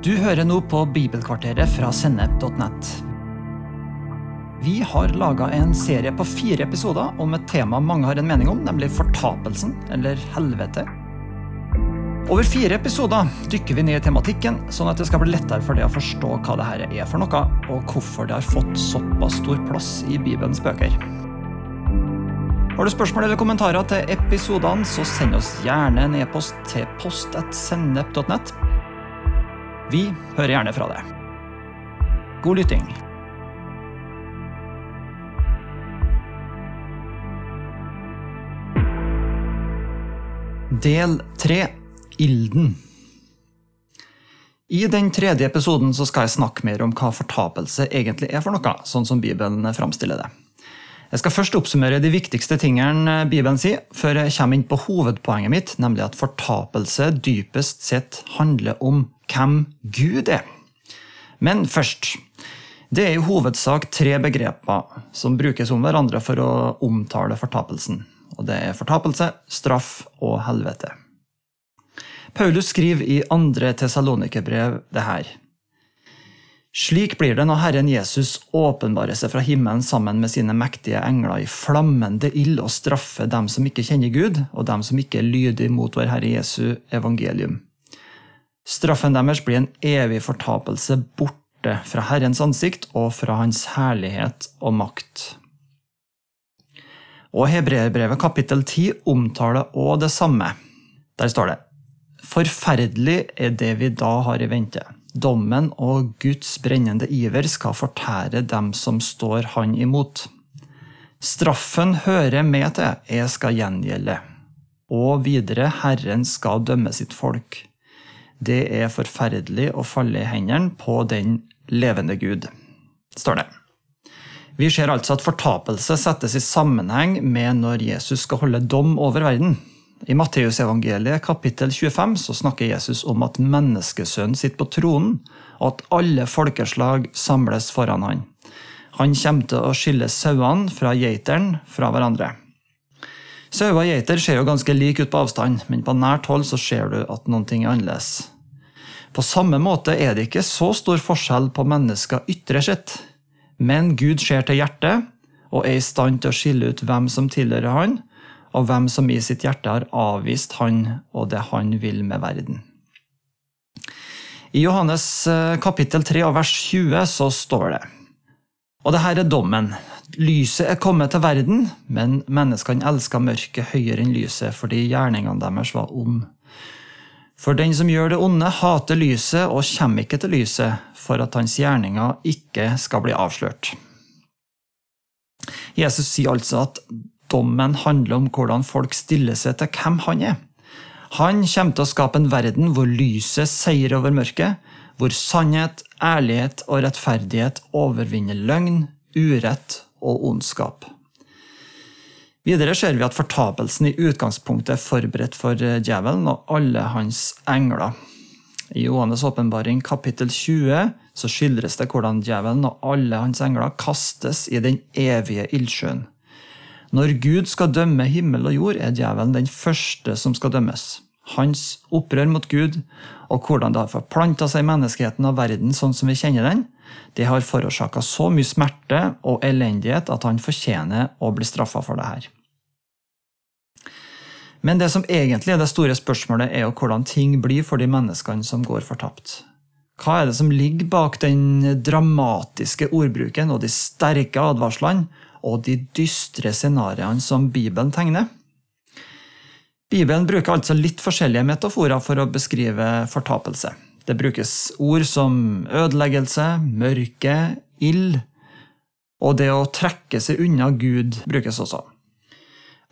Du hører nå på Bibelkvarteret fra Sennep.net. Vi har laga en serie på fire episoder om et tema mange har en mening om, nemlig fortapelsen, eller helvete. Over fire episoder dykker vi ned i tematikken, sånn at det skal bli lettere for deg å forstå hva dette er for noe, og hvorfor det har fått såpass stor plass i Bibelens bøker. Har du spørsmål eller kommentarer til episodene, så send oss gjerne en e-post til post.sennep.net. Vi hører gjerne fra deg. God lytting. Del tre Ilden. I den tredje episoden skal jeg snakke mer om hva fortapelse egentlig er for noe, sånn som Bibelen framstiller det. Jeg skal først oppsummere de viktigste tingene Bibelen sier, før jeg kommer inn på hovedpoenget mitt, nemlig at fortapelse dypest sett handler om hvem Gud er. Men først. Det er i hovedsak tre begreper som brukes om hverandre for å omtale fortapelsen. Og det er fortapelse, straff og helvete. Paulus skriver i andre Tesalonikerbrev det her. Slik blir det når Herren Jesus åpenbarer seg fra himmelen sammen med sine mektige engler i flammende ild og straffer dem som ikke kjenner Gud, og dem som ikke er lydige mot vår Herre Jesu evangelium. Straffen deres blir en evig fortapelse borte fra Herrens ansikt og fra Hans herlighet og makt. Og Hebreerbrevet kapittel 10 omtaler òg det samme. Der står det Forferdelig er det vi da har i vente. Dommen og Guds brennende iver skal fortære dem som står Han imot. Straffen hører med til, jeg skal gjengjelde. Og videre, Herren skal dømme sitt folk. Det er forferdelig å falle i hendene på den levende Gud, står det. Vi ser altså at fortapelse settes i sammenheng med når Jesus skal holde dom over verden. I Matteusevangeliet kapittel 25 så snakker Jesus om at menneskesønnen sitter på tronen, og at alle folkeslag samles foran han. Han kommer til å skille sauene fra geiteren fra hverandre. Sauer og geiter ser jo ganske like ut på avstand, men på nært hold så ser du at noen ting er annerledes. På samme måte er det ikke så stor forskjell på mennesker ytre sett, men Gud ser til hjertet og er i stand til å skille ut hvem som tilhører han, og hvem som i sitt hjerte har avvist han og det han vil med verden. I Johannes eh, kapittel 3 og vers 20 så står det Og det her er dommen. Lyset er kommet til verden, men menneskene elska mørket høyere enn lyset fordi gjerningene deres var onde. For den som gjør det onde, hater lyset og kommer ikke til lyset, for at hans gjerninger ikke skal bli avslørt. Jesus sier altså at Dommen handler om hvordan folk stiller seg til hvem han er. Han kommer til å skape en verden hvor lyset seier over mørket, hvor sannhet, ærlighet og rettferdighet overvinner løgn, urett og ondskap. Videre ser vi at fortapelsen i utgangspunktet er forberedt for djevelen og alle hans engler. I Johannes' åpenbaring kapittel 20 så skildres det hvordan djevelen og alle hans engler kastes i den evige ildsjøen. Når Gud skal dømme himmel og jord, er djevelen den første som skal dømmes. Hans opprør mot Gud og hvordan det har forplanta seg menneskeheten og verden sånn som vi kjenner den, det har forårsaka så mye smerte og elendighet at han fortjener å bli straffa for det her. Men det som egentlig er det store spørsmålet, er jo hvordan ting blir for de menneskene som går fortapt. Hva er det som ligger bak den dramatiske ordbruken og de sterke advarslene og de dystre scenarioene som Bibelen tegner. Bibelen bruker altså litt forskjellige metaforer for å beskrive fortapelse. Det brukes ord som ødeleggelse, mørke, ild, og det å trekke seg unna Gud brukes også.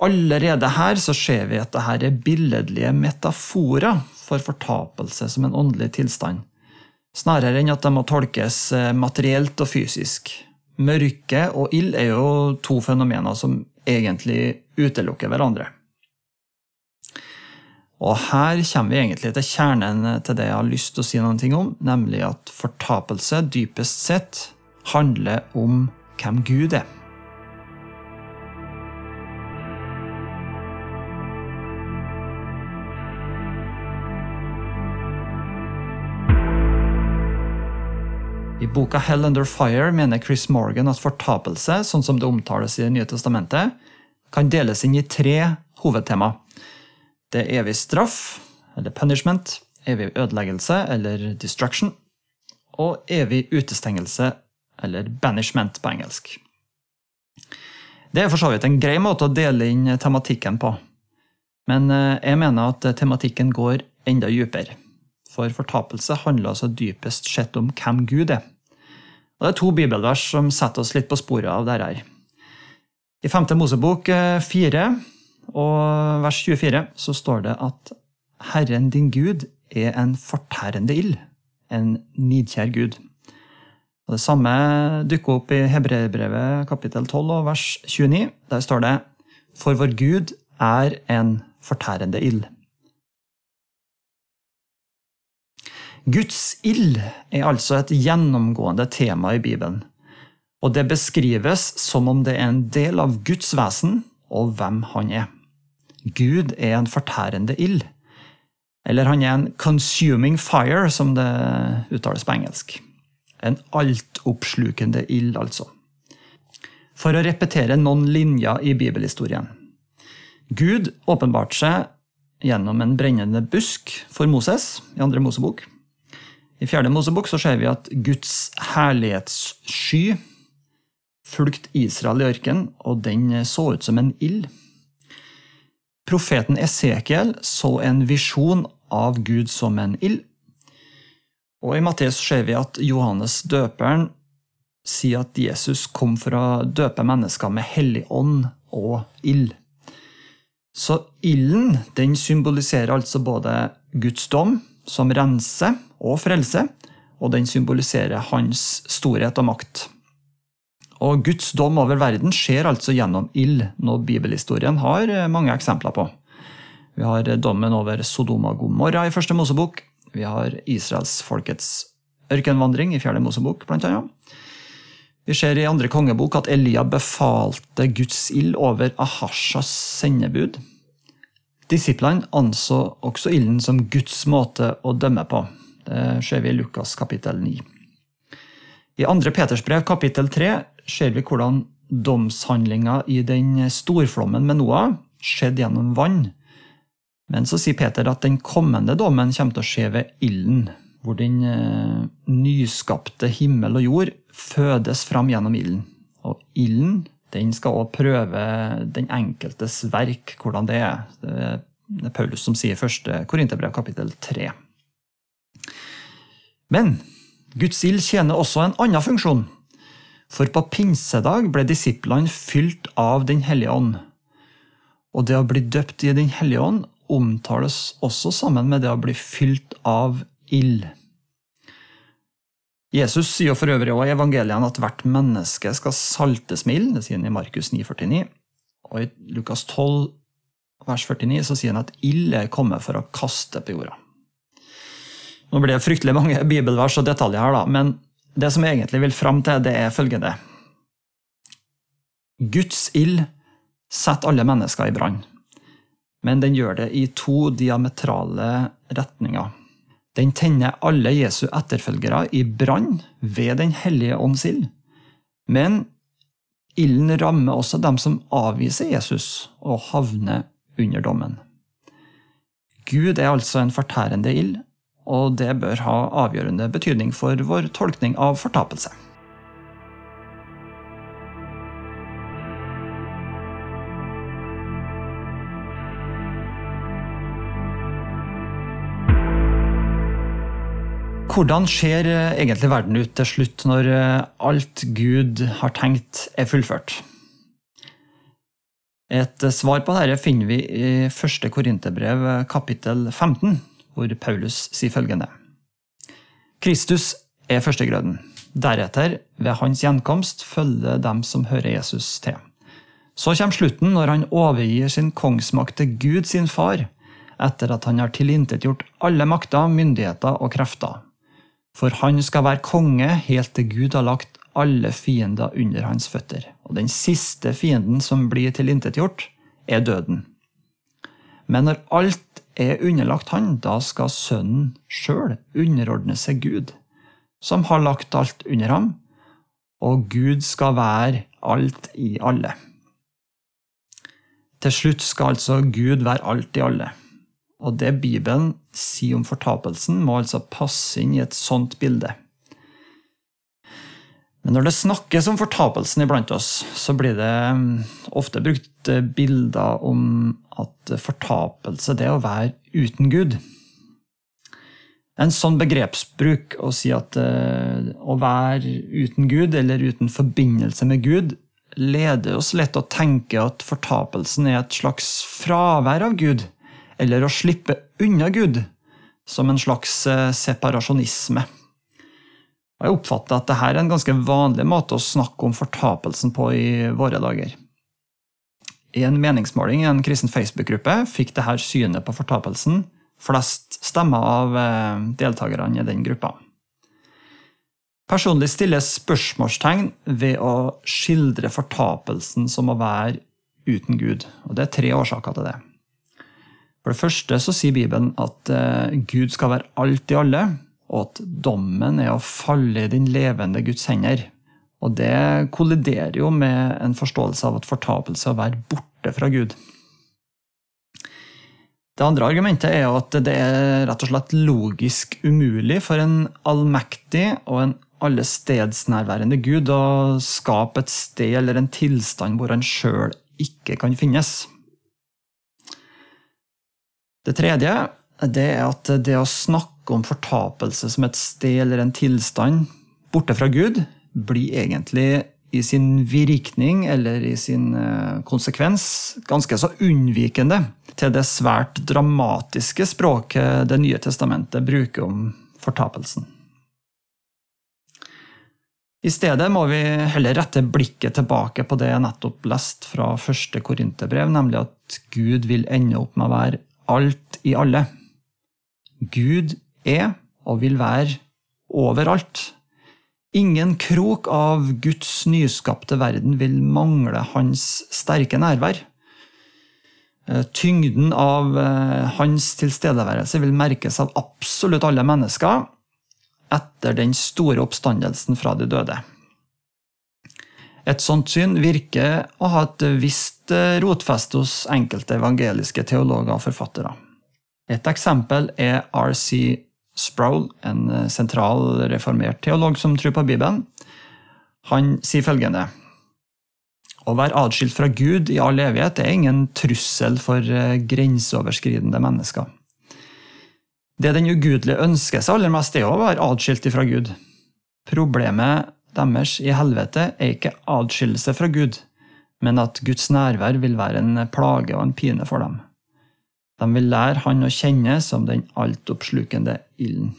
Allerede her så ser vi at dette er billedlige metaforer for fortapelse som en åndelig tilstand, snarere enn at de må tolkes materielt og fysisk. Mørke og ild er jo to fenomener som egentlig utelukker hverandre. Og her kommer vi egentlig til kjernen til det jeg har lyst til å si noe om, nemlig at fortapelse dypest sett handler om hvem Gud er. I boka Hell Under Fire mener Chris Morgan at fortapelse, sånn som det omtales i Det nye testamentet, kan deles inn i tre hovedtema. Det er evig straff, eller punishment, evig ødeleggelse, eller destruction, og evig utestengelse, eller banishment på engelsk. Det er for så vidt en grei måte å dele inn tematikken på, men eh, jeg mener at tematikken går enda dypere. For fortapelse handler altså dypest sett om hvem Gud er. Og Det er to bibelvers som setter oss litt på sporet av dette. I 5. Mosebok 4 eh, og vers 24 så står det at Herren din Gud er en fortærende ild, en nidkjær Gud. Og Det samme dukker opp i Hebreerbrevet kapittel 12 og vers 29. Der står det For vår Gud er en fortærende ild. Guds ild er altså et gjennomgående tema i Bibelen. Og det beskrives som om det er en del av Guds vesen og hvem han er. Gud er en fortærende ild. Eller han er en 'consuming fire', som det uttales på engelsk. En altoppslukende ild, altså. For å repetere noen linjer i bibelhistorien. Gud åpenbarte seg gjennom en brennende busk for Moses i andre Mosebok. I fjerde Mosebok så ser vi at Guds herlighetssky fulgte Israel i ørkenen, og den så ut som en ild. Profeten Esekiel så en visjon av Gud som en ild. Og I Matteus ser vi at Johannes døperen sier at Jesus kom for å døpe mennesker med hellig ånd og ild. Så ilden den symboliserer altså både Guds dom, som renser og frelse, og den symboliserer hans storhet og makt. Og Guds dom over verden skjer altså gjennom ild, noe bibelhistorien har mange eksempler på. Vi har dommen over Sodoma Gomorra i første Mosebok, vi har israelsfolkets ørkenvandring i fjerde Mosebok, blant annet. Vi ser i andre kongebok at Elia befalte Guds ild over Ahashas sendebud. Disiplene anså også ilden som Guds måte å dømme på. Det ser vi i Lukas kapittel 9. I andre Peters brev kapittel 3 ser vi hvordan domshandlinga i den storflommen med Noah skjedde gjennom vann, men så sier Peter at den kommende dommen kommer til å skje ved ilden, hvor den eh, nyskapte himmel og jord fødes fram gjennom ilden. Og ilden den skal også prøve den enkeltes verk, hvordan det er. Det er Paulus som sier første Korinterbrev kapittel 3. Men Guds ild tjener også en annen funksjon. For på pinsedag ble disiplene fylt av Den hellige ånd. Og det å bli døpt i Den hellige ånd omtales også sammen med det å bli fylt av ild. Jesus sier for øvrig også i evangeliene at hvert menneske skal saltes med ild. Det sier han i Markus 9,49. Og i Lukas 12, vers 49, så sier han at ild er kommet for å kaste på jorda. Nå blir det fryktelig mange bibelvers og detaljer her, da, men det som jeg egentlig vil fram til, det er følgende. Guds ild setter alle mennesker i brann men den gjør det i to diametrale retninger. Den tenner alle Jesu etterfølgere i brann ved Den hellige ånds ild. Men ilden rammer også dem som avviser Jesus og havner under dommen. Gud er altså en fortærende ild, og det bør ha avgjørende betydning for vår tolkning av fortapelse. Hvordan ser eh, egentlig verden ut til slutt, når eh, alt Gud har tenkt, er fullført? Et eh, svar på dette finner vi i 1. Korinterbrev kapittel 15, hvor Paulus sier følgende. Kristus er førstegrøden. Deretter, ved hans gjenkomst, følger dem som hører Jesus til. Så kommer slutten, når han overgir sin kongsmakt til Gud sin far, etter at han har tilintetgjort alle makter, myndigheter og krefter for han skal være konge helt til Gud har lagt alle fiender under hans føtter. Og den siste fienden som blir tilintetgjort, er døden. Men når alt er underlagt han, da skal Sønnen sjøl underordne seg Gud, som har lagt alt under ham, og Gud skal være alt i alle. Til slutt skal altså Gud være alt i alle. Og det Bibelen sier om fortapelsen, må altså passe inn i et sånt bilde. Men når det snakkes om fortapelsen iblant oss, så blir det mm, ofte brukt eh, bilder om at fortapelse det er å være uten Gud. En sånn begrepsbruk å si at uh, å være uten Gud eller uten forbindelse med Gud leder oss lett til å tenke at fortapelsen er et slags fravær av Gud, eller å slippe unna Gud, som en slags uh, separasjonisme. Og Jeg oppfatter at dette er en ganske vanlig måte å snakke om fortapelsen på i våre dager. I en meningsmåling i en kristen Facebook-gruppe fikk dette synet på fortapelsen flest stemmer av eh, deltakerne i den gruppa. Personlig stilles spørsmålstegn ved å skildre fortapelsen som å være uten Gud. Og Det er tre årsaker til det. For det første så sier Bibelen at eh, Gud skal være alt i alle, og at dommen er å falle i den levende Guds hender. Og det kolliderer jo med en forståelse av at fortapelse er å være borte fra Gud. Det andre argumentet er at det er rett og slett logisk umulig for en allmektig og en allestedsnærværende Gud å skape et sted eller en tilstand hvor han sjøl ikke kan finnes. Det tredje det er at det å snakke om fortapelse som et sted eller en tilstand borte fra Gud, blir egentlig i sin virkning eller i sin eh, konsekvens ganske så unnvikende til det svært dramatiske språket Det nye testamentet bruker om fortapelsen. I stedet må vi heller rette blikket tilbake på det jeg nettopp leste fra første Korinterbrev, nemlig at Gud vil ende opp med å være alt i alle. Gud er og vil være overalt. Ingen krok av Guds nyskapte verden vil mangle hans sterke nærvær. Eh, tyngden av eh, hans tilstedeværelse vil merkes av absolutt alle mennesker etter den store oppstandelsen fra de døde. Et sånt syn virker å ha et visst eh, rotfeste hos enkelte evangeliske teologer og forfattere. Et eksempel er R.C. Sproul, en eh, sentral reformert teolog som tror på Bibelen, han sier følgende Å være atskilt fra Gud i all evighet er ingen trussel for eh, grenseoverskridende mennesker. Det den ugudelige ønsker seg aller mest, er å være atskilt fra Gud. Problemet deres i helvete er ikke atskillelse fra Gud, men at Guds nærvær vil være en plage og en pine for dem. De vil lære han å kjenne som den altoppslukende ilden.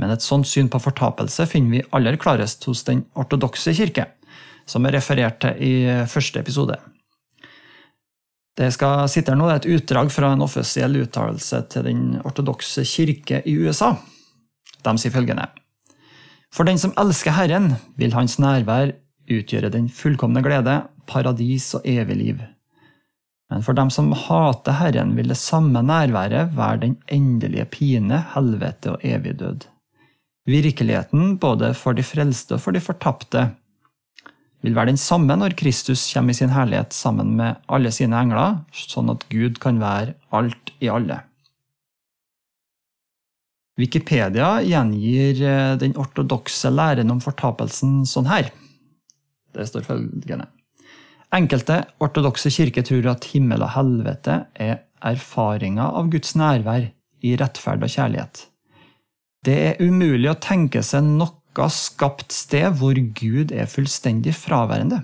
Men et sånt syn på fortapelse finner vi aller klarest hos den ortodokse kirke, som er referert til i første episode. Det skal sitte her nå et utdrag fra en offisiell uttalelse til den ortodokse kirke i USA. De sier følgende For den som elsker Herren, vil Hans nærvær utgjøre den fullkomne glede, paradis og evig liv. Men for dem som hater Herren, vil det samme nærværet være den endelige pine, helvete og evig død. Virkeligheten, både for de frelste og for de fortapte, vil være den samme når Kristus kommer i sin herlighet sammen med alle sine engler, sånn at Gud kan være alt i alle. Wikipedia gjengir eh, den ortodokse læren om fortapelsen sånn her. Det står følgende. Enkelte ortodokse kirker tror at himmel og helvete er erfaringer av Guds nærvær i rettferd og kjærlighet. Det er umulig å tenke seg noe skapt sted hvor Gud er fullstendig fraværende.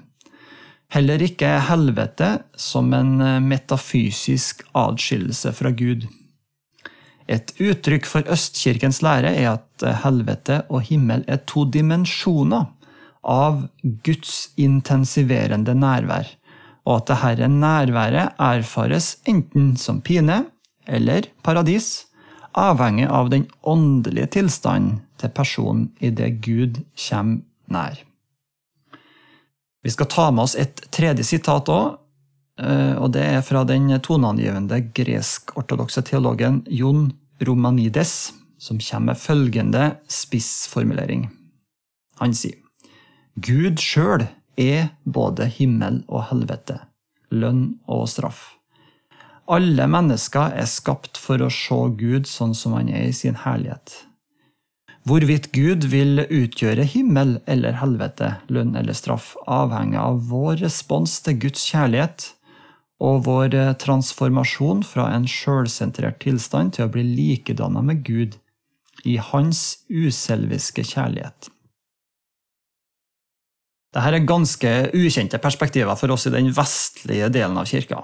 Heller ikke helvete som en metafysisk adskillelse fra Gud. Et uttrykk for Østkirkens lære er at helvete og himmel er to dimensjoner av Guds intensiverende nærvær, og at dette nærværet erfares enten som pine eller paradis, avhengig av den åndelige tilstanden til personen idet Gud kommer nær. Vi skal ta med oss et tredje sitat òg, eh, og det er fra den toneangivende gresk-ortodokse teologen Jon Romanides, som kommer med følgende spissformulering. Han sier Gud sjøl er både himmel og helvete, lønn og straff. Alle mennesker er skapt for å se Gud sånn som han er i sin herlighet. Hvorvidt Gud vil utgjøre himmel eller helvete, lønn eller straff, avhenger av vår respons til Guds kjærlighet og vår transformasjon fra en sjølsentrert tilstand til å bli likedanna med Gud i hans uselviske kjærlighet. Dette er ganske ukjente perspektiver for oss i den vestlige delen av kirka.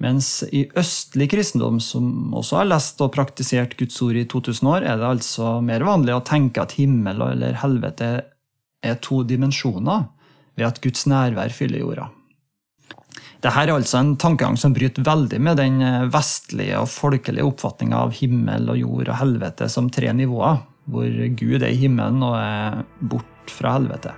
Mens i østlig kristendom, som også har lest og praktisert Guds ord i 2000 år, er det altså mer vanlig å tenke at himmel eller helvete er to dimensjoner ved at Guds nærvær fyller jorda. Dette er altså en tankegang som bryter veldig med den vestlige og folkelige oppfatninga av himmel og jord og helvete som tre nivåer, hvor Gud er i himmelen og er bort fra helvete.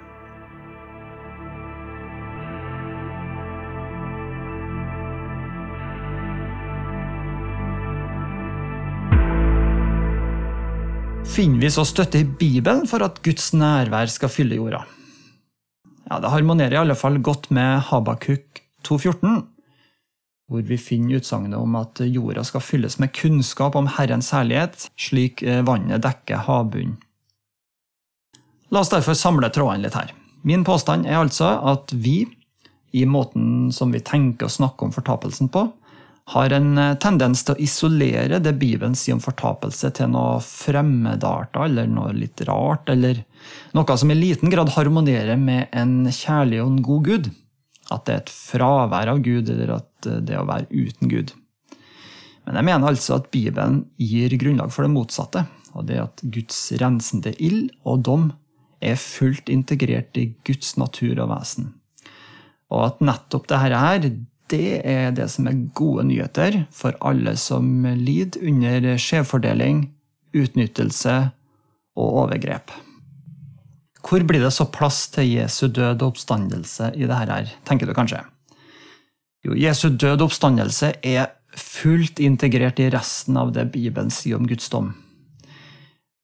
Finner vi så støtte i Bibelen for at Guds nærvær skal fylle jorda? Ja, Det harmonerer i alle fall godt med Habakuk 2,14, hvor vi finner utsagnet om at jorda skal fylles med kunnskap om Herrens herlighet, slik eh, vannet dekker havbunnen. La oss derfor samle trådene litt her. Min påstand er altså at vi, i måten som vi tenker og snakker om fortapelsen på, har en eh, tendens til å isolere det Bibelen sier om fortapelse, til noe fremmedarta eller noe litt rart, eller noe som i liten grad harmonerer med en kjærlig og en god Gud. At det er et fravær av Gud, eller at eh, det er å være uten Gud. Men jeg mener altså at Bibelen gir grunnlag for det motsatte, og det at Guds rensende ild og dom er fullt integrert i Guds natur og vesen. Og at nettopp dette her, det er det som er gode nyheter for alle som lider under skjevfordeling, utnyttelse og overgrep. Hvor blir det så plass til Jesu død og oppstandelse i dette her, tenker du kanskje? Jo, Jesu død og oppstandelse er fullt integrert i resten av det Bibelen sier om Guds dom.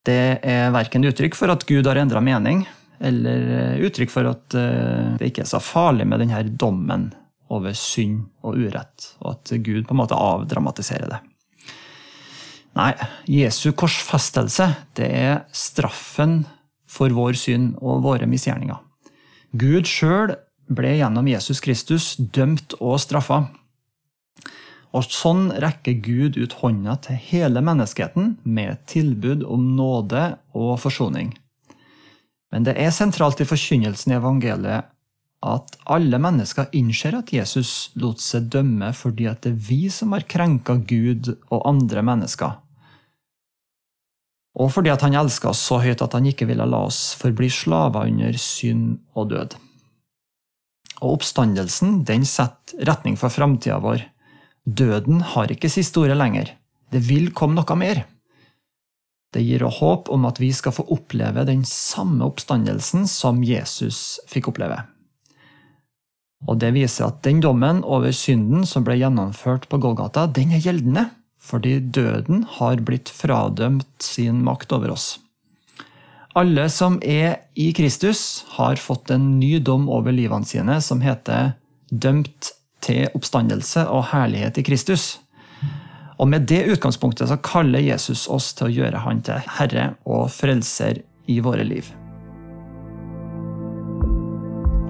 Det er verken uttrykk for at Gud har endra mening, eller uttrykk for at eh, det ikke er så farlig med denne dommen over synd og urett, og at Gud på en måte avdramatiserer det. Nei, Jesu korsfestelse det er straffen for vår synd og våre misgjerninger. Gud sjøl ble gjennom Jesus Kristus dømt og straffa. Og sånn rekker Gud ut hånda til hele menneskeheten med tilbud om nåde og forsoning. Men det er sentralt i forkynnelsen i evangeliet at alle mennesker innser at Jesus lot seg dømme fordi at det er vi som har krenka Gud og andre mennesker. Og fordi at han elska oss så høyt at han ikke ville la oss forbli slaver under synd og død. Og oppstandelsen den setter retning for framtida vår. Døden har ikke siste ordet lenger. Det vil komme noe mer. Det gir oss håp om at vi skal få oppleve den samme oppstandelsen som Jesus fikk oppleve. Og Det viser at den dommen over synden som ble gjennomført på Golgata, den er gjeldende, fordi døden har blitt fradømt sin makt over oss. Alle som er i Kristus, har fått en ny dom over livene sine som heter dømt til oppstandelse og herlighet i Kristus. Og Med det utgangspunktet så kaller Jesus oss til å gjøre Han til Herre og Frelser i våre liv.